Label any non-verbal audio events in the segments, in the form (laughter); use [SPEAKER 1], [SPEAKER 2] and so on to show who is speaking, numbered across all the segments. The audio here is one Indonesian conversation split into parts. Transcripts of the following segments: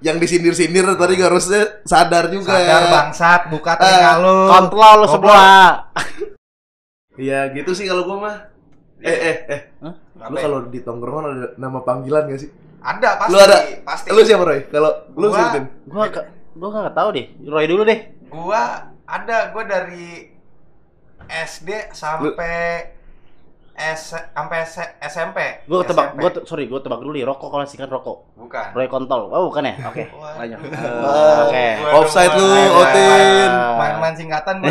[SPEAKER 1] yang disindir-sindir tadi harusnya sadar juga.
[SPEAKER 2] Sadar bangsat, buka telinga lu.
[SPEAKER 3] Kontrol lu semua.
[SPEAKER 1] Iya gitu sih kalau gua mah. Eh eh eh.
[SPEAKER 3] Hah?
[SPEAKER 1] Lu kalau di tongkrongan ada nama panggilan gak sih?
[SPEAKER 2] Ada pasti.
[SPEAKER 1] Lu ada?
[SPEAKER 2] Pasti.
[SPEAKER 1] Lu siapa Roy? Kalau lu
[SPEAKER 2] Gua-
[SPEAKER 1] sebutin.
[SPEAKER 3] Gua ke- gua nggak tahu deh. Roy dulu deh.
[SPEAKER 2] Gua ada, gua dari SD sampai S sampai S- SMP.
[SPEAKER 3] Gua tebak, te- sorry, gua tebak dulu nih. Rokok kalau singkat rokok.
[SPEAKER 2] bukan.
[SPEAKER 3] Roy kontol. Oh, bukan ya? Oke.
[SPEAKER 2] Wah.
[SPEAKER 3] Lanjut.
[SPEAKER 1] Wah.
[SPEAKER 3] Oke.
[SPEAKER 2] Gua
[SPEAKER 1] Offside lu, Otin.
[SPEAKER 2] Main-main singkatan (laughs)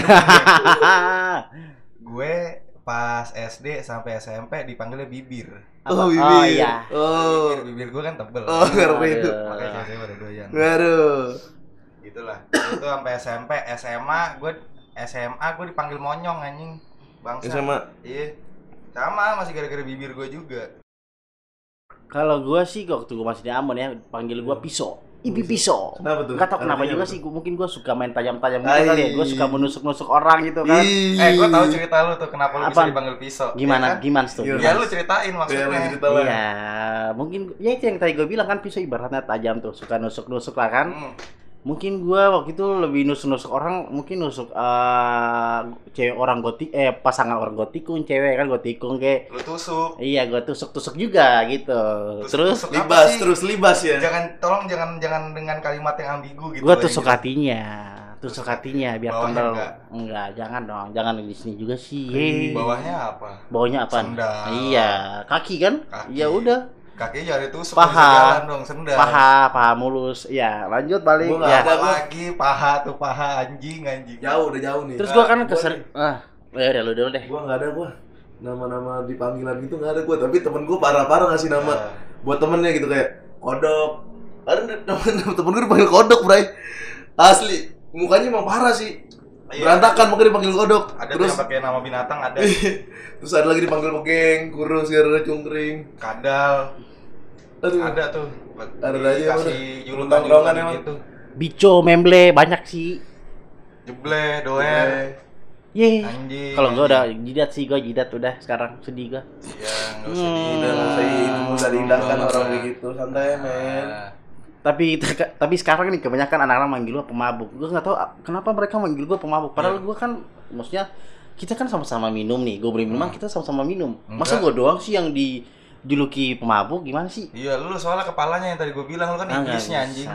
[SPEAKER 2] gue pas SD sampai SMP dipanggilnya bibir.
[SPEAKER 1] Oh,
[SPEAKER 3] Apa?
[SPEAKER 1] bibir.
[SPEAKER 3] Oh iya.
[SPEAKER 1] Oh.
[SPEAKER 2] Bibir, bibir gue kan tebel.
[SPEAKER 1] Oh, ngerti itu.
[SPEAKER 2] Makanya cewek pada doyan.
[SPEAKER 1] Waduh.
[SPEAKER 2] Gitulah. Itu sampai SMP, SMA gue SMA gue dipanggil monyong anjing. Bangsa.
[SPEAKER 1] SMA.
[SPEAKER 2] Iya. Sama masih gara-gara bibir gue juga.
[SPEAKER 3] Kalau gua sih waktu gua masih di Ambon ya, panggil gua pisau. Ibi pisau.
[SPEAKER 1] Kenapa tuh?
[SPEAKER 3] Gak tau kenapa
[SPEAKER 1] Artinya
[SPEAKER 3] juga
[SPEAKER 1] apa
[SPEAKER 3] sih, gua, mungkin gua suka main tajam-tajam gitu kali ya. Gua suka menusuk-nusuk orang gitu kan.
[SPEAKER 2] Eh, gue tahu cerita lu tuh kenapa lu bisa
[SPEAKER 3] Apaan?
[SPEAKER 2] dipanggil pisau.
[SPEAKER 3] Gimana?
[SPEAKER 2] Ya kan?
[SPEAKER 3] Gimana tuh?
[SPEAKER 1] Gimana?
[SPEAKER 2] Ya lu ceritain
[SPEAKER 1] Iya,
[SPEAKER 2] maksudnya.
[SPEAKER 1] cerita lah.
[SPEAKER 3] Iya, mungkin ya itu yang tadi gue bilang kan pisau ibaratnya tajam tuh, suka nusuk-nusuk lah kan.
[SPEAKER 2] Hmm.
[SPEAKER 3] Mungkin gua waktu itu lebih nusuk-nusuk orang, mungkin nusuk eh cewek orang goti eh pasangan orang gotikung, cewek kan gotikung kayak
[SPEAKER 2] Lu tusuk.
[SPEAKER 3] iya gua tusuk-tusuk juga gitu. Terus
[SPEAKER 2] Tusuk
[SPEAKER 1] Libas terus libas ya.
[SPEAKER 2] Jangan tolong jangan jangan dengan kalimat yang ambigu gitu.
[SPEAKER 3] gua
[SPEAKER 2] lah,
[SPEAKER 3] tusuk
[SPEAKER 2] yang
[SPEAKER 3] hatinya. Tusuk hatinya biar kental.
[SPEAKER 2] enggak?
[SPEAKER 3] Enggak, jangan dong. Jangan di sini juga sih.
[SPEAKER 2] jelas. Bawahnya apa?
[SPEAKER 3] Bawahnya apa? Iya, kaki kan?
[SPEAKER 2] Kaki.
[SPEAKER 3] Ya udah,
[SPEAKER 2] Kakinya jangan ditusuk
[SPEAKER 3] Paha.
[SPEAKER 2] jalan dong sendal.
[SPEAKER 3] paha, paha mulus. Ya, lanjut balik.
[SPEAKER 1] Gua
[SPEAKER 3] Ya.
[SPEAKER 2] lagi paha tuh paha anjing anjing.
[SPEAKER 1] Jauh udah jauh nih.
[SPEAKER 3] Terus gua kan kesering ah, ya udah lu dulu deh.
[SPEAKER 1] Gua nggak ada gua. Nama-nama di panggilan gitu nggak ada gua, tapi temen gua parah-parah ngasih nama
[SPEAKER 2] Nah,
[SPEAKER 1] buat temennya gitu kayak kodok. Ada temen temen gua dipanggil kodok, Bray. Asli, mukanya emang parah sih.
[SPEAKER 2] Iya.
[SPEAKER 1] Berantakan makanya dipanggil kodok.
[SPEAKER 2] ada
[SPEAKER 1] Terus
[SPEAKER 2] yang pakai nama binatang ada (laughs)
[SPEAKER 1] terus ada lagi dipanggil pegeng, kurus, gara cungkring.
[SPEAKER 2] kadal
[SPEAKER 1] Aduh.
[SPEAKER 2] ada tuh
[SPEAKER 1] Ada aja,
[SPEAKER 2] kasih
[SPEAKER 1] emang.
[SPEAKER 2] gitu
[SPEAKER 3] Bico, memble banyak sih.
[SPEAKER 2] jeble doer
[SPEAKER 3] Ye. Kalau gua udah jidat sih, gua jidat udah sekarang sedih gua.
[SPEAKER 2] ya nggak usah
[SPEAKER 3] Hmm.
[SPEAKER 2] di
[SPEAKER 1] Udah nggak usah diindahkan
[SPEAKER 2] Nggak
[SPEAKER 1] orang
[SPEAKER 2] usah.
[SPEAKER 1] kayak gitu, santai men.
[SPEAKER 2] Nah,
[SPEAKER 3] Tapi (laughs) tapi sekarang nih kebanyakan anak-anak manggil gua pemabuk. Gua nggak tahu ah, kenapa mereka manggil gua pemabuk. Padahal
[SPEAKER 2] Iya.
[SPEAKER 3] gua kan maksudnya kita kan sama-sama minum nih. Gua beli minuman,
[SPEAKER 2] Hmm.
[SPEAKER 3] kita sama-sama minum. Masa
[SPEAKER 2] Enggak.
[SPEAKER 3] gua doang sih yang dijuluki pemabuk gimana sih?
[SPEAKER 2] iya lu soalnya kepalanya yang tadi gue bilang lu kan
[SPEAKER 3] Ah,
[SPEAKER 2] iblisnya
[SPEAKER 3] bisa.
[SPEAKER 2] anjing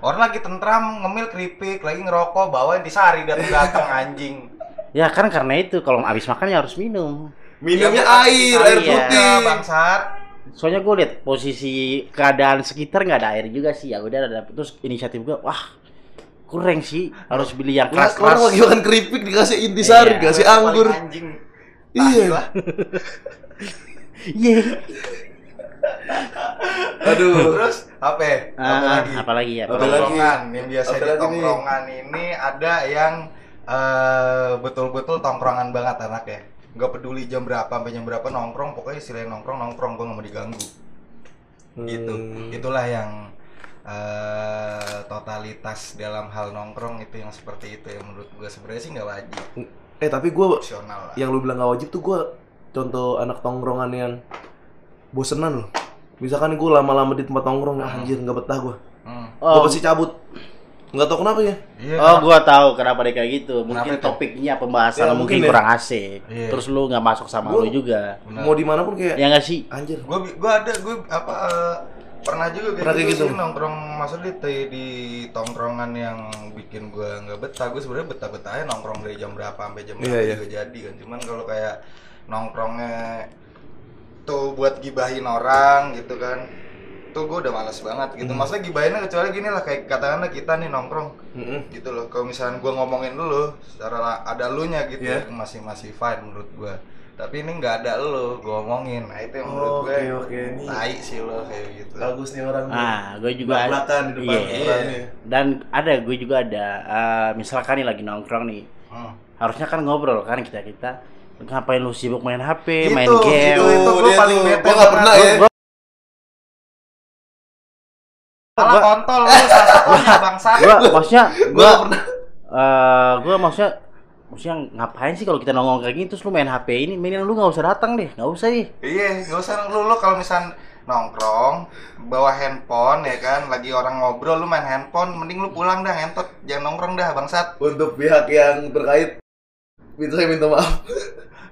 [SPEAKER 2] orang lagi tentram ngemil keripik lagi ngerokok bawain disari datang datang (laughs) anjing
[SPEAKER 3] Ya kan karena itu kalau habis makan ya harus minum.
[SPEAKER 1] Minumnya
[SPEAKER 2] Ya,
[SPEAKER 1] air,
[SPEAKER 2] disari
[SPEAKER 1] air
[SPEAKER 3] Iya.
[SPEAKER 1] putih.
[SPEAKER 2] ya, bangsat
[SPEAKER 3] Soalnya gue lihat posisi keadaan sekitar nggak ada air juga sih. Ya udah ada terus inisiatif gue, wah kurang sih harus beli yang
[SPEAKER 1] Nggak,
[SPEAKER 3] keras-keras.
[SPEAKER 1] orang lagi makan keripik dikasih intisari,
[SPEAKER 3] Iya.
[SPEAKER 1] dikasih
[SPEAKER 2] Paling
[SPEAKER 1] anggur.
[SPEAKER 2] anjing
[SPEAKER 1] Iya. (laughs)
[SPEAKER 3] Iya.
[SPEAKER 1] Aduh.
[SPEAKER 2] terus apa ya? apa
[SPEAKER 3] Ah,
[SPEAKER 2] lagi
[SPEAKER 3] apalagi ya?
[SPEAKER 1] Apa lagi?
[SPEAKER 2] tongkrongan yang biasa di tongkrongan ini ada yang eh, betul-betul tongkrongan banget anaknya nggak peduli jam berapa sampai jam berapa nongkrong pokoknya istilahnya nongkrong nongkrong gue nggak mau diganggu gitu
[SPEAKER 1] Hmm.
[SPEAKER 2] itulah yang eh, totalitas dalam hal nongkrong itu yang seperti itu ya menurut gue sebenarnya sih nggak wajib
[SPEAKER 1] Eh tapi gue
[SPEAKER 2] opsional lah
[SPEAKER 1] yang lu bilang gak wajib tuh gue contoh anak tongkrongan yang bosenan loh. Misalkan gue lama-lama di tempat nongkrong, ah, anjir nggak betah gue.
[SPEAKER 2] Hmm.
[SPEAKER 1] Gue
[SPEAKER 3] Oh,
[SPEAKER 1] pasti cabut. Nggak tahu kenapa ya.
[SPEAKER 2] Iya,
[SPEAKER 3] oh gua tahu kenapa dia kayak gitu. Mungkin
[SPEAKER 2] Kenapa itu?
[SPEAKER 3] topiknya pembahasan
[SPEAKER 1] Ya,
[SPEAKER 3] mungkin,
[SPEAKER 1] mungkin ya.
[SPEAKER 3] kurang asik.
[SPEAKER 2] Iya.
[SPEAKER 3] Terus lu nggak masuk sama
[SPEAKER 1] Gua-
[SPEAKER 3] lu juga.
[SPEAKER 2] Benar.
[SPEAKER 1] Mau di mana pun kayak
[SPEAKER 3] Ya nggak sih?
[SPEAKER 1] anjir.
[SPEAKER 2] gue gue ada gue apa eh, pernah juga kayak
[SPEAKER 1] Pernah kayak
[SPEAKER 2] gitu,
[SPEAKER 1] gitu?
[SPEAKER 2] sih nongkrong maksudnya di, di tongkrongan yang bikin gue nggak betah gue sebenarnya betah betahnya nongkrong dari jam berapa sampai jam berapa
[SPEAKER 1] Iya, iya.
[SPEAKER 2] juga jadi kan cuman kalau kayak nongkrongnya tuh buat gibahin orang gitu kan tuh gue udah males banget gitu
[SPEAKER 1] Hmm.
[SPEAKER 2] maksudnya gibahinnya kecuali gini lah kayak katakanlah kita nih nongkrong
[SPEAKER 1] Mm-mm.
[SPEAKER 2] gitu loh kalau misalnya gue ngomongin dulu secara ada lu nya gitu
[SPEAKER 1] Iya.
[SPEAKER 2] ya, masih masih fine menurut gue tapi ini nggak ada lu gue ngomongin nah itu yang menurut
[SPEAKER 1] Oke
[SPEAKER 2] gue
[SPEAKER 1] oke nih.
[SPEAKER 2] tai sih lo kayak gitu
[SPEAKER 1] Bagus nih orang. nih.
[SPEAKER 3] Ah, gue juga
[SPEAKER 1] Belak-belakan di depan
[SPEAKER 3] Iya. Dan ada gue juga ada eh, misalkan nih lagi nongkrong nih.
[SPEAKER 2] Hmm.
[SPEAKER 3] Harusnya kan ngobrol kan kita kita ngapain lu sibuk main HP,
[SPEAKER 2] Gitu,
[SPEAKER 3] main
[SPEAKER 2] gitu,
[SPEAKER 3] game.
[SPEAKER 2] itu gue paling bete
[SPEAKER 1] Gua nggak
[SPEAKER 2] banget.
[SPEAKER 1] pernah ya.
[SPEAKER 3] Gua-
[SPEAKER 2] Salah
[SPEAKER 3] Gua-
[SPEAKER 2] kontol lu sasarannya bangsa
[SPEAKER 3] Gua maksudnya
[SPEAKER 1] Gua
[SPEAKER 3] eh gua maksudnya maksudnya ngapain sih kalau kita nongkrong kayak gini terus lu main HP ini mainin lu nggak usah datang deh nggak usah deh
[SPEAKER 2] iya gak usah lu lu kalau misal nongkrong bawa handphone ya kan lagi orang ngobrol lu main handphone mending lu pulang dah ngentot jangan nongkrong dah bangsat
[SPEAKER 1] Untuk pihak yang terkait, itu saya minta maaf.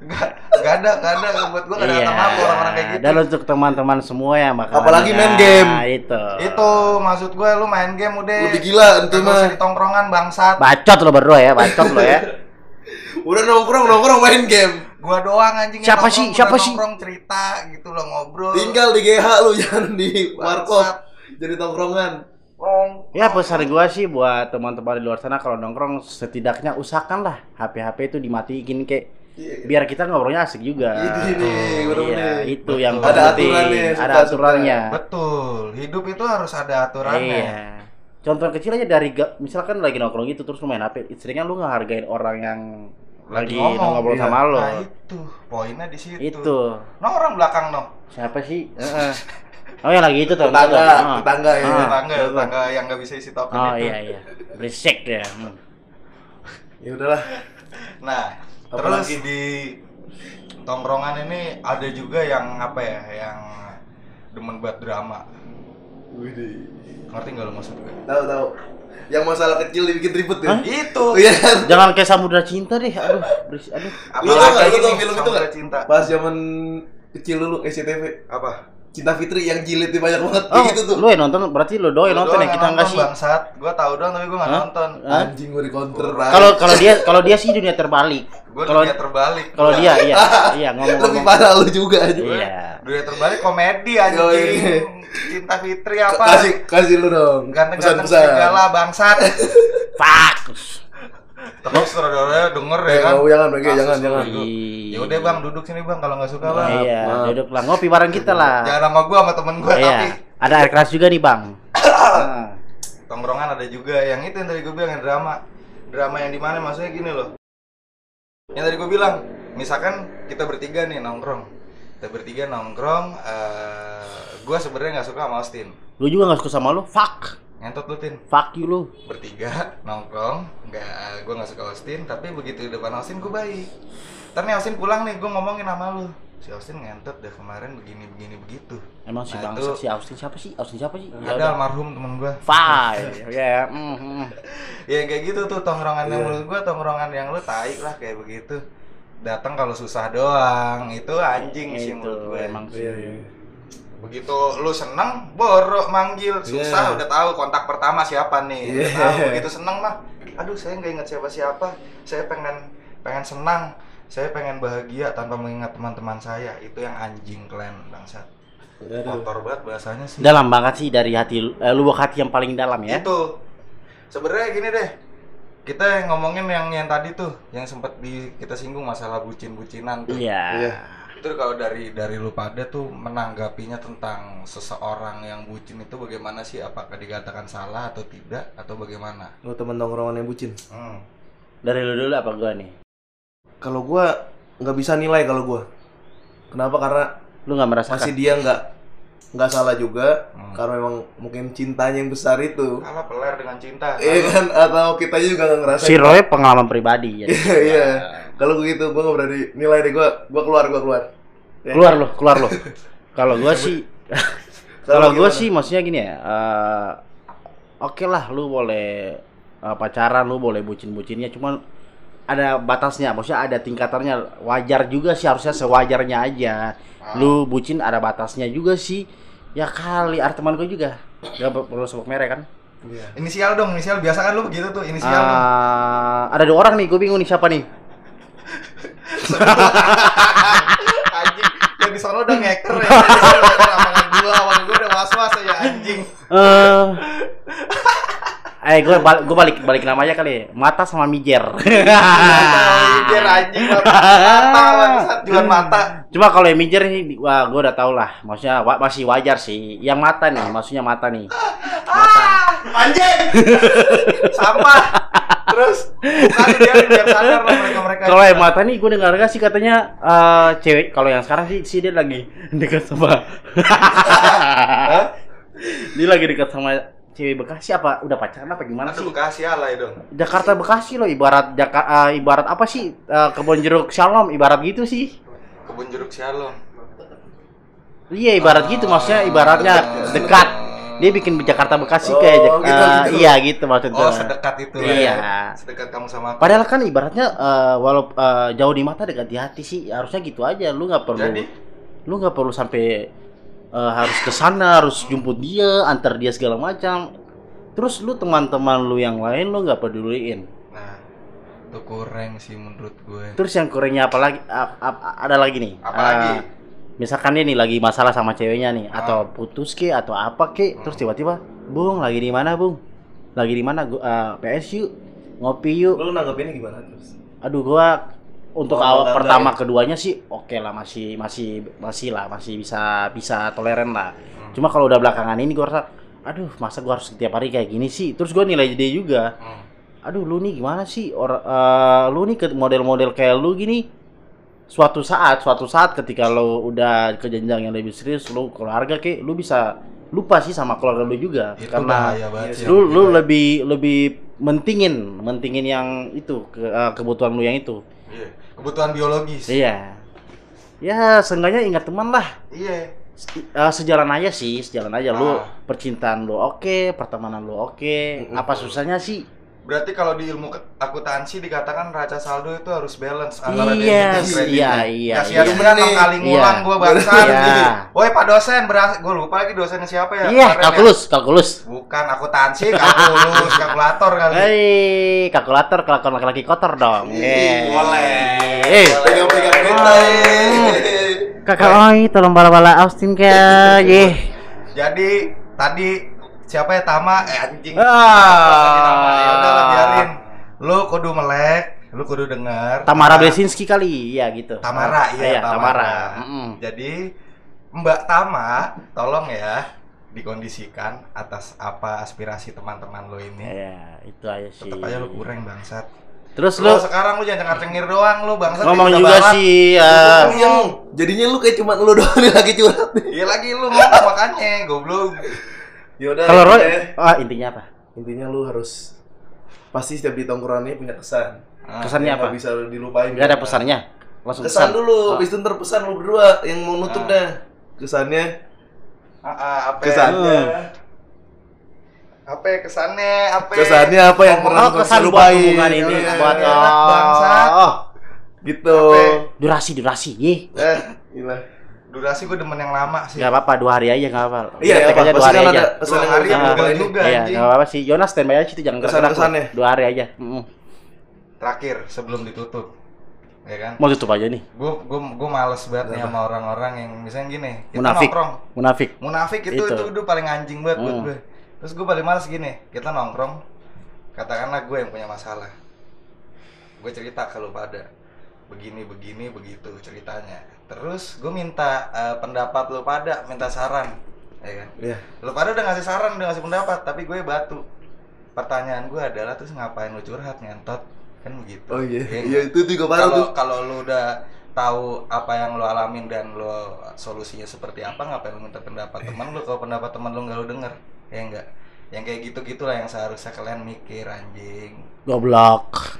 [SPEAKER 2] Gak, gak ada, gak ada buat gua gak ada kata maaf orang-orang kayak gitu.
[SPEAKER 3] Iya. Dan untuk teman-teman semua ya makanya.
[SPEAKER 1] Apalagi main game.
[SPEAKER 3] Itu.
[SPEAKER 2] Itu maksud gue lu main game udah.
[SPEAKER 1] Lebih gila ente mah.
[SPEAKER 2] tongkrongan bangsat.
[SPEAKER 3] Bacot lo berdua ya, bacot lo ya. (laughs)
[SPEAKER 1] Udah nongkrong nongkrong main game.
[SPEAKER 2] Gua doang anjing
[SPEAKER 3] Siapa sih? Siapa sih?
[SPEAKER 2] Nongkrong cerita gitu lo ngobrol.
[SPEAKER 1] Tinggal di GH lu (laughs) jangan di warkop. Jadi tongkrongan.
[SPEAKER 3] Ya pesan gua sih buat teman-teman di luar sana kalau nongkrong setidaknya usahakanlah HP-HP itu dimatiin kayak
[SPEAKER 1] Iya.
[SPEAKER 3] biar kita ngobrolnya asik juga.
[SPEAKER 1] Itu nih,
[SPEAKER 3] Oh, iya, itu yang
[SPEAKER 2] Ada
[SPEAKER 3] penting.
[SPEAKER 1] aturannya,
[SPEAKER 3] Ada aturannya.
[SPEAKER 2] Betul. Hidup itu harus ada aturannya.
[SPEAKER 3] Iya. Contoh kecil aja dari ga- misalkan lagi nongkrong gitu terus main HP, sering kan lu ngehargain orang yang lagi, ngobrol
[SPEAKER 1] iya.
[SPEAKER 3] sama lo.
[SPEAKER 2] Nah, itu poinnya di situ.
[SPEAKER 3] Itu.
[SPEAKER 2] Nah, orang belakang no.
[SPEAKER 3] Siapa sih? Heeh. Oh yang lagi itu tuh.
[SPEAKER 1] Tetangga,
[SPEAKER 3] Ah.
[SPEAKER 1] tetangga ya.
[SPEAKER 3] Ah.
[SPEAKER 2] Tetangga,
[SPEAKER 3] betul.
[SPEAKER 2] tetangga yang nggak bisa isi token
[SPEAKER 3] Oh
[SPEAKER 2] itu.
[SPEAKER 3] iya iya. Berisik ya. Hmm. (laughs)
[SPEAKER 1] Ya udahlah.
[SPEAKER 2] Nah,
[SPEAKER 1] Apa
[SPEAKER 2] terus
[SPEAKER 1] lagi?
[SPEAKER 2] di tongkrongan ini ada juga yang apa ya, yang demen buat drama.
[SPEAKER 1] Widih.
[SPEAKER 2] Ngerti nggak lo maksud gue?
[SPEAKER 1] Tahu tahu. Yang masalah kecil dibikin ribet ya.
[SPEAKER 3] Hah?
[SPEAKER 2] Itu. (laughs)
[SPEAKER 1] Iya?
[SPEAKER 3] Jangan kayak samudra cinta deh. Aduh, berisik. Aduh.
[SPEAKER 1] Tau nggak, lu tau film itu
[SPEAKER 2] Samudra
[SPEAKER 1] nggak?
[SPEAKER 2] Cinta.
[SPEAKER 1] Pas zaman kecil dulu SCTV.
[SPEAKER 2] Apa?
[SPEAKER 1] Cinta Fitri yang jilidnya banyak banget
[SPEAKER 3] Oh,
[SPEAKER 1] gitu tuh.
[SPEAKER 3] lu yang nonton berarti lu doang yang
[SPEAKER 2] Lu
[SPEAKER 3] nonton
[SPEAKER 2] doang
[SPEAKER 3] ya kita enggak sih.
[SPEAKER 2] Bangsat. Gua tahu doang tapi gua nggak
[SPEAKER 3] Hah?
[SPEAKER 2] nonton.
[SPEAKER 3] Hah?
[SPEAKER 1] Anjing gue di counter
[SPEAKER 3] Kalau kalau dia kalau dia sih dunia terbalik.
[SPEAKER 2] Gua
[SPEAKER 3] Kalau
[SPEAKER 2] dunia terbalik.
[SPEAKER 3] kalau
[SPEAKER 2] Gua.
[SPEAKER 3] dia iya (laughs) iya
[SPEAKER 1] lebih
[SPEAKER 3] ngomong-ngomong.
[SPEAKER 1] parah lu juga aja.
[SPEAKER 3] Iya.
[SPEAKER 2] dunia terbalik komedi anjing.
[SPEAKER 1] iya.
[SPEAKER 2] Cinta Fitri apa?
[SPEAKER 1] Kasih kasih lu dong.
[SPEAKER 2] Ganteng-ganteng segala bangsat.
[SPEAKER 3] Fuck.
[SPEAKER 2] Terus saudara denger ya kan?
[SPEAKER 1] oh, jangan, Bang, jangan,
[SPEAKER 2] Kasus
[SPEAKER 1] jangan.
[SPEAKER 2] Ya udah bang, duduk sini bang kalau nggak suka bang.
[SPEAKER 3] Iya,
[SPEAKER 1] maaf.
[SPEAKER 3] duduk lah ngopi bareng kita lah.
[SPEAKER 2] Jangan sama gua sama temen gua
[SPEAKER 3] Iya.
[SPEAKER 2] tapi
[SPEAKER 3] Ada air keras juga nih, Bang. Nah. (coughs)
[SPEAKER 2] tongkrongan ada juga yang itu yang tadi gue bilang yang drama drama yang di mana maksudnya gini loh yang tadi gue bilang misalkan kita bertiga nih nongkrong kita bertiga nongkrong eh gue sebenarnya nggak suka sama Austin
[SPEAKER 3] Lu juga gak suka sama lu? Fuck.
[SPEAKER 2] Ngentot lu tin
[SPEAKER 3] Fuck you lu.
[SPEAKER 2] bertiga nongkrong nggak gue nggak suka Austin tapi begitu di depan Austin gue baik Ntar nih Austin pulang nih gue ngomongin sama lu si Austin ngentot deh kemarin begini begini begitu
[SPEAKER 3] Emang si
[SPEAKER 2] Nah,
[SPEAKER 3] bangsa
[SPEAKER 2] itu-
[SPEAKER 3] si Austin siapa sih? Austin siapa sih? Ya
[SPEAKER 2] ada
[SPEAKER 3] udah.
[SPEAKER 2] almarhum temen gue
[SPEAKER 3] Fine. (laughs) Ya, mm, mm.
[SPEAKER 2] ya kayak gitu tuh tongkrongan yang
[SPEAKER 1] Iya.
[SPEAKER 2] menurut gua tongkrongan yang lu tai lah kayak begitu datang kalau susah doang itu anjing sih
[SPEAKER 3] Itu
[SPEAKER 2] menurut gue
[SPEAKER 3] emang sih.
[SPEAKER 2] Begitu lu seneng borok manggil susah
[SPEAKER 1] Iya.
[SPEAKER 2] udah tahu kontak pertama siapa nih udah
[SPEAKER 1] Iya.
[SPEAKER 2] tahu begitu seneng mah aduh saya nggak ingat siapa siapa saya pengen pengen senang saya pengen bahagia tanpa mengingat teman-teman saya itu yang anjing klan bangsat kotor banget bahasanya sih
[SPEAKER 3] Dalam banget sih dari hati lu- eh, lubuk hati yang paling dalam ya.
[SPEAKER 2] itu sebenarnya gini deh kita yang ngomongin yang yang tadi tuh yang sempat di kita singgung masalah bucin-bucinan tuh
[SPEAKER 3] Iya.
[SPEAKER 1] Iya.
[SPEAKER 2] Itu kalau dari dari lu pada tuh menanggapinya tentang seseorang yang bucin itu bagaimana sih apakah dikatakan salah atau tidak atau bagaimana
[SPEAKER 1] Lu temen tongkrongan yang bucin.
[SPEAKER 2] hmm.
[SPEAKER 3] Dari lu dulu apa gua nih?
[SPEAKER 1] Kalau gua nggak bisa nilai kalau gua. Kenapa? Karena
[SPEAKER 3] Lu nggak merasakan?
[SPEAKER 1] masih dia nggak nggak salah juga
[SPEAKER 2] Hmm.
[SPEAKER 1] karena memang mungkin cintanya yang besar itu.
[SPEAKER 2] kalah peler dengan cinta
[SPEAKER 1] Iya kan? Atau kita juga nggak ngerasain.
[SPEAKER 3] Si Roy pengalaman pribadi ya. (laughs)
[SPEAKER 1] Iya. Kalau begitu gua nggak berani nilai deh gua. Gua keluar, gua keluar. Ya.
[SPEAKER 3] Keluar lu, keluar lu. (laughs) Kalau gua sih kalau gua
[SPEAKER 1] gimana?
[SPEAKER 3] sih maksudnya gini ya. eh, Oke lah, lu boleh eh, pacaran, lu boleh bucin-bucinnya, cuman ada batasnya, maksudnya ada tingkatannya. Wajar juga sih harusnya sewajarnya aja. Lu bucin ada batasnya juga sih. Ya kali, ada teman gue juga. Gak perlu sebut merek kan.
[SPEAKER 1] Iya.
[SPEAKER 2] inisial dong inisial biasa kan lu begitu tuh inisial dong.
[SPEAKER 3] Ah, ada dua orang nih, gue bingung nih siapa nih.
[SPEAKER 2] Anjing yang di udah ngeker ya omongan gua omongan gua udah was was ya anjing
[SPEAKER 3] Eh, eh gue balik, gue balik balik namanya kali. ya. Mata sama Mijer.
[SPEAKER 2] Mikir anjing mata bangsat jual mata
[SPEAKER 3] Cuma kalau yang Mijer nih, wah gue udah tau lah. Maksudnya wa- masih wajar sih. Yang mata nih, maksudnya mata nih.
[SPEAKER 2] ah anjing sampah terus bukan dia biar sadar lah mereka mereka
[SPEAKER 3] Kalau yang mata nih, gue dengar gak sih katanya eh, cewek. Kalau yang sekarang sih, sih dia lagi (laughs) dekat sama. dia lagi dekat sama cewek Bekasi apa? Udah pacaran apa gimana
[SPEAKER 2] Itu
[SPEAKER 3] sih?
[SPEAKER 2] Bekasi alay dong
[SPEAKER 3] Jakarta Bekasi loh ibarat Jaka, eh, ibarat apa sih Eh, kebun jeruk Shalom ibarat gitu sih
[SPEAKER 2] kebun jeruk shalom
[SPEAKER 3] Iya ibarat gitu maksudnya ibaratnya
[SPEAKER 2] Oh.
[SPEAKER 3] dekat. Dia bikin Jakarta Bekasi
[SPEAKER 1] Oh,
[SPEAKER 3] kayak
[SPEAKER 1] gitu,
[SPEAKER 3] eh,
[SPEAKER 1] gitu.
[SPEAKER 3] iya gitu maksudnya.
[SPEAKER 2] Oh, sedekat itu lah
[SPEAKER 3] Iya.
[SPEAKER 2] ya. Sedekat kamu sama aku.
[SPEAKER 3] Padahal kan ibaratnya eh, walau eh, jauh di mata dekat di hati sih harusnya gitu aja. Lu nggak perlu
[SPEAKER 2] Jadi
[SPEAKER 3] lu nggak perlu sampai eh, harus ke sana harus jemput dia antar dia segala macam. Terus lu teman-teman lu yang lain lu nggak peduliin.
[SPEAKER 2] nah itu kurang sih menurut gue.
[SPEAKER 3] Terus yang kurangnya apa lagi? a- a- ada lagi nih.
[SPEAKER 2] Apa
[SPEAKER 3] Eh,
[SPEAKER 2] lagi?
[SPEAKER 3] Misalkan dia nih lagi masalah sama ceweknya nih
[SPEAKER 2] Ah.
[SPEAKER 3] atau putus ke atau apa ke terus tiba-tiba bung lagi di mana bung lagi di mana Gua, eh, PS yuk ngopi yuk
[SPEAKER 1] Lu nanggepinnya gimana terus?
[SPEAKER 3] aduh gua untuk
[SPEAKER 1] Oh,
[SPEAKER 3] awal pertama
[SPEAKER 1] enggak
[SPEAKER 3] keduanya sih oke lah masih masih masih lah masih bisa bisa toleran lah
[SPEAKER 2] Hmm.
[SPEAKER 3] cuma kalau udah belakangan ini gua rasa aduh masa gua harus setiap hari kayak gini sih terus gua nilai dia juga
[SPEAKER 2] Hmm.
[SPEAKER 3] aduh lu nih gimana sih or eh, lu nih ke model-model kayak lu gini suatu saat suatu saat ketika lu udah ke jenjang yang lebih serius lu keluarga ke lu bisa lupa sih sama keluarga lu juga
[SPEAKER 2] Itu
[SPEAKER 3] karena
[SPEAKER 2] sih.
[SPEAKER 3] lu lu
[SPEAKER 2] Gila.
[SPEAKER 3] lebih lebih mentingin mentingin yang itu ke, eh, kebutuhan lu yang itu
[SPEAKER 2] Iya. Kebutuhan biologis.
[SPEAKER 3] iya ya seenggaknya ingat teman lah
[SPEAKER 2] Iya.
[SPEAKER 3] Se- eh, sejalan aja sih sejalan aja lu
[SPEAKER 2] Ah.
[SPEAKER 3] percintaan lu oke pertemanan lu oke
[SPEAKER 1] Mm-mm.
[SPEAKER 3] apa susahnya sih
[SPEAKER 2] Berarti kalau di ilmu ke- akuntansi dikatakan raca saldo itu harus balance antara
[SPEAKER 3] Iya,
[SPEAKER 2] debit dan kredit.
[SPEAKER 3] iya, iya,
[SPEAKER 2] Ya sia
[SPEAKER 1] iya.
[SPEAKER 2] beneran enam kali
[SPEAKER 3] Iya.
[SPEAKER 2] ngulang gua bangsat.
[SPEAKER 3] Iya.
[SPEAKER 2] Woi Pak dosen beras gua lupa lagi dosennya siapa ya?
[SPEAKER 3] iya
[SPEAKER 2] Kemarin ya.
[SPEAKER 3] kalkulus kalkulus
[SPEAKER 2] Bukan akuntansi, kalkulus, kalkulator kali.
[SPEAKER 3] Hei, kalkulator kelakuan laki-laki kotor dong. Eh.
[SPEAKER 2] Boleh.
[SPEAKER 3] Eh,
[SPEAKER 1] Pegang-pegang
[SPEAKER 3] kakak Oi, tolong bala-bala Austin kayak, ye.
[SPEAKER 2] Jadi tadi siapa ya Tama? Eh anjing.
[SPEAKER 3] Ah.
[SPEAKER 2] Ya udahlah biarin. Lu kudu melek, lu kudu denger.
[SPEAKER 3] Tamara
[SPEAKER 2] Nah,
[SPEAKER 3] Blesinski kali, iya gitu.
[SPEAKER 2] Tamara, iya,
[SPEAKER 3] Tamara.
[SPEAKER 2] Tamara.
[SPEAKER 3] Mm-mm.
[SPEAKER 2] Jadi Mbak Tama, tolong ya dikondisikan atas apa aspirasi teman-teman lo ini.
[SPEAKER 3] Iya, itu aja sih.
[SPEAKER 2] Tetap aja lu kurang bangsat.
[SPEAKER 3] Terus
[SPEAKER 2] Lu
[SPEAKER 3] lu
[SPEAKER 2] sekarang lu jangan cengar-cengir doang lu bangsat.
[SPEAKER 3] ngomong juga
[SPEAKER 2] barat.
[SPEAKER 3] sih, ya.
[SPEAKER 1] Lu yang jadinya lu kayak cuma lu doang (laughs) nih lagi curhat nih.
[SPEAKER 2] Iya lagi lu ngomong makanya goblok.
[SPEAKER 1] Yaudah.
[SPEAKER 3] Kalau Roy,
[SPEAKER 1] intinya-
[SPEAKER 3] ah intinya apa?
[SPEAKER 1] intinya lu harus pasti setiap di tongkrongannya punya kesan.
[SPEAKER 2] Ah,
[SPEAKER 3] Kesannya apa?
[SPEAKER 1] nggak bisa dilupain.
[SPEAKER 3] Enggak ada pesannya. Langsung
[SPEAKER 1] Kesan
[SPEAKER 3] pesan.
[SPEAKER 1] dulu,
[SPEAKER 3] Oh.
[SPEAKER 1] habis itu ntar pesan lu berdua yang mau nutup
[SPEAKER 2] Ah.
[SPEAKER 1] dah. Kesannya,
[SPEAKER 2] Ah, ah, apa?
[SPEAKER 1] kesannya,
[SPEAKER 2] Apa ya kesannya? Apa?
[SPEAKER 1] kesannya apa yang pernah
[SPEAKER 3] Oh,
[SPEAKER 1] lu
[SPEAKER 3] kesan buat
[SPEAKER 1] lupain?
[SPEAKER 3] hubungan ini
[SPEAKER 2] Iya,
[SPEAKER 3] buat
[SPEAKER 2] enak, bangsat.
[SPEAKER 3] oh,
[SPEAKER 1] Gitu.
[SPEAKER 2] Apa?
[SPEAKER 3] durasi durasi. Ye.
[SPEAKER 1] Eh, gila.
[SPEAKER 2] Durasi gue demen yang lama sih.
[SPEAKER 3] Enggak apa-apa, dua hari aja enggak apa-apa.
[SPEAKER 1] Iya, ya,
[SPEAKER 3] aja
[SPEAKER 1] Pak.
[SPEAKER 3] dua hari aja.
[SPEAKER 1] ada kesan
[SPEAKER 2] Dua
[SPEAKER 1] yang
[SPEAKER 2] hari apa
[SPEAKER 1] dilupain.
[SPEAKER 2] juga
[SPEAKER 3] Iya, enggak apa-apa sih. Jonas standby aja jangan gerak-gerak.
[SPEAKER 1] Kesan-kesannya.
[SPEAKER 3] Dua hari aja. Mm.
[SPEAKER 2] Terakhir sebelum ditutup. Ya kan?
[SPEAKER 3] Mau tutup aja nih.
[SPEAKER 2] Gue gue gue males banget nih sama orang-orang yang misalnya gini. Kita
[SPEAKER 3] Munafik.
[SPEAKER 2] nongkrong.
[SPEAKER 3] Munafik.
[SPEAKER 2] Munafik itu,
[SPEAKER 3] Itu.
[SPEAKER 2] itu udah paling anjing banget buat
[SPEAKER 3] Hmm.
[SPEAKER 2] gue. Terus gue paling males gini, kita nongkrong, katakanlah gue yang punya masalah. Gue cerita ke lu pada, begini begini begitu ceritanya. Terus gue minta eh, pendapat lu pada, minta saran, ya kan?
[SPEAKER 1] Iya.
[SPEAKER 2] Lu pada udah ngasih saran, udah ngasih pendapat, tapi gue batu. Pertanyaan gue adalah terus ngapain lu curhat ngentot? Kan begitu.
[SPEAKER 1] Oh iya,
[SPEAKER 2] Iya
[SPEAKER 1] iya
[SPEAKER 2] nggak?
[SPEAKER 1] itu juga parah tuh.
[SPEAKER 2] kalau lu udah tahu apa yang lu alamin dan lu solusinya seperti apa ngapain lu minta pendapat teman lu kalau pendapat teman lu nggak lu denger ya enggak yang kayak gitu gitulah yang seharusnya kalian mikir anjing
[SPEAKER 3] Goblok.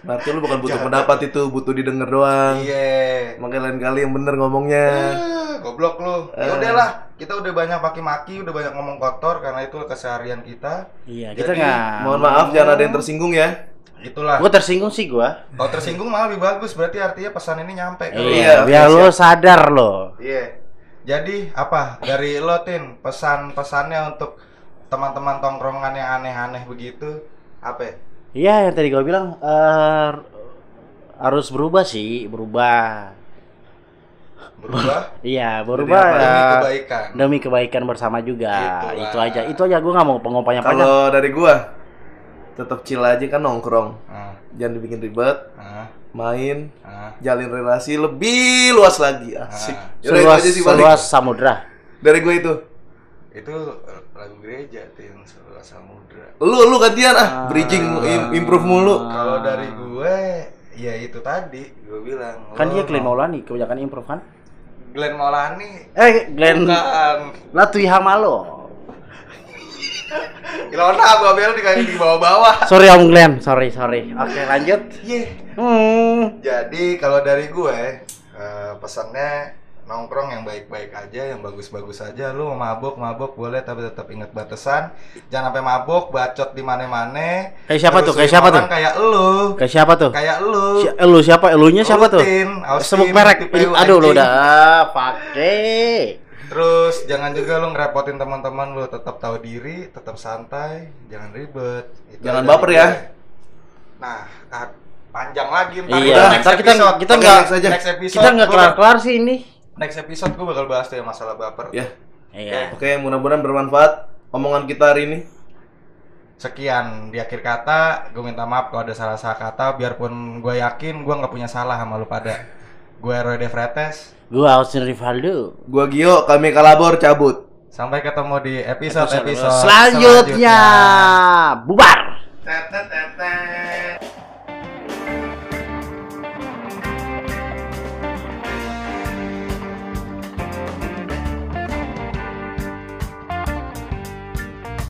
[SPEAKER 1] Berarti lu bukan butuh
[SPEAKER 2] Jangan.
[SPEAKER 1] pendapat itu, butuh didengar doang.
[SPEAKER 2] iya
[SPEAKER 1] Makanya lain kali yang bener ngomongnya.
[SPEAKER 2] Eh, goblok lu ya
[SPEAKER 1] Eh.
[SPEAKER 2] udahlah kita udah banyak maki-maki udah banyak ngomong kotor karena itu keseharian kita
[SPEAKER 3] Iya, kita
[SPEAKER 2] Jadi,
[SPEAKER 3] nggak.
[SPEAKER 1] Mohon maaf jangan ada yang tersinggung ya.
[SPEAKER 2] itulah
[SPEAKER 3] Gue tersinggung sih gua.
[SPEAKER 2] kalau tersinggung malah lebih bagus berarti artinya pesan ini nyampe ke lu.
[SPEAKER 3] Iya,
[SPEAKER 1] oke,
[SPEAKER 3] biar
[SPEAKER 1] siap.
[SPEAKER 3] lo sadar lo.
[SPEAKER 2] Iya. Jadi apa dari lo Tin pesan-pesannya untuk teman-teman tongkrongan yang aneh-aneh begitu apa? ya?
[SPEAKER 3] Iya, yang tadi gua bilang eh, harus berubah sih, berubah.
[SPEAKER 2] Berubah (laughs)
[SPEAKER 3] Iya, berubah
[SPEAKER 1] apa?
[SPEAKER 3] ya.
[SPEAKER 2] demi kebaikan.
[SPEAKER 3] demi kebaikan bersama juga.
[SPEAKER 2] Itulah.
[SPEAKER 3] Itu aja. Itu aja gua nggak mau pengompannya panjang.
[SPEAKER 1] Kalau dari gua tetap chill aja kan nongkrong.
[SPEAKER 2] Nah,
[SPEAKER 1] Jangan dibikin ribet,
[SPEAKER 2] nah,
[SPEAKER 1] main,
[SPEAKER 2] nah.
[SPEAKER 1] jalin relasi lebih luas lagi. Asik.
[SPEAKER 2] Ah.
[SPEAKER 1] Yaudah, itu
[SPEAKER 3] Seluas,
[SPEAKER 1] aja sih paling.
[SPEAKER 3] seluas samudra.
[SPEAKER 1] Dari gua itu.
[SPEAKER 2] Itu lagu gereja Tin Seluas Samudra.
[SPEAKER 1] Lu lu gantian ah, bridging im- improve mulu.
[SPEAKER 2] Kalau dari gue ya itu tadi gue bilang.
[SPEAKER 3] Kan dia Glenn Maulani kebanyakan improve kan?
[SPEAKER 2] Glenn Maulani.
[SPEAKER 3] Eh, Glenn
[SPEAKER 2] Bukan.
[SPEAKER 3] Latui Hamalo.
[SPEAKER 2] Ilona Babel di di bawah-bawah.
[SPEAKER 3] Sorry Om Glenn, sorry sorry. Oke lanjut.
[SPEAKER 2] Iya.
[SPEAKER 3] Hmm.
[SPEAKER 2] Jadi kalau dari gue eh, pesannya nongkrong yang baik-baik aja, yang bagus-bagus aja. Lu mau mabok, mabok boleh tapi tetap ingat batasan. Jangan sampai mabok, bacot di mana-mana.
[SPEAKER 3] Kayak siapa tuh? Kayak siapa tuh?
[SPEAKER 2] Kayak lu.
[SPEAKER 3] Kayak siapa tuh?
[SPEAKER 2] Kayak lu.
[SPEAKER 3] Si, lu siapa? Elunya siapa tuh?
[SPEAKER 2] Rutin, Austin,
[SPEAKER 3] Sebut merek. Aduh lu udah ah, pakai.
[SPEAKER 2] Terus jangan juga lu ngerepotin teman-teman lu, tetap tahu diri, tetap santai, jangan ribet. Itu
[SPEAKER 1] Jangan baper ya.
[SPEAKER 2] Nah, ah, panjang lagi ntar
[SPEAKER 3] Iya, ntar kita kita nggak kita nggak kelar kelar sih ini.
[SPEAKER 2] Next episode gue bakal bahas tuh masalah baper.
[SPEAKER 1] Ya.
[SPEAKER 3] Iya.
[SPEAKER 1] Oke, mudah-mudahan bermanfaat omongan kita hari ini.
[SPEAKER 2] Sekian di akhir kata, gue minta maaf kalau ada salah-salah kata. Biarpun gue yakin gue nggak punya salah sama lu pada. Gue Roy De Fretes.
[SPEAKER 3] Gua Austin Rivaldo.
[SPEAKER 1] Gua Gio, kami kalabor cabut.
[SPEAKER 2] Sampai ketemu di episode-episode
[SPEAKER 3] Selanjutnya bubar.
[SPEAKER 2] Tet, tet, tet, tet.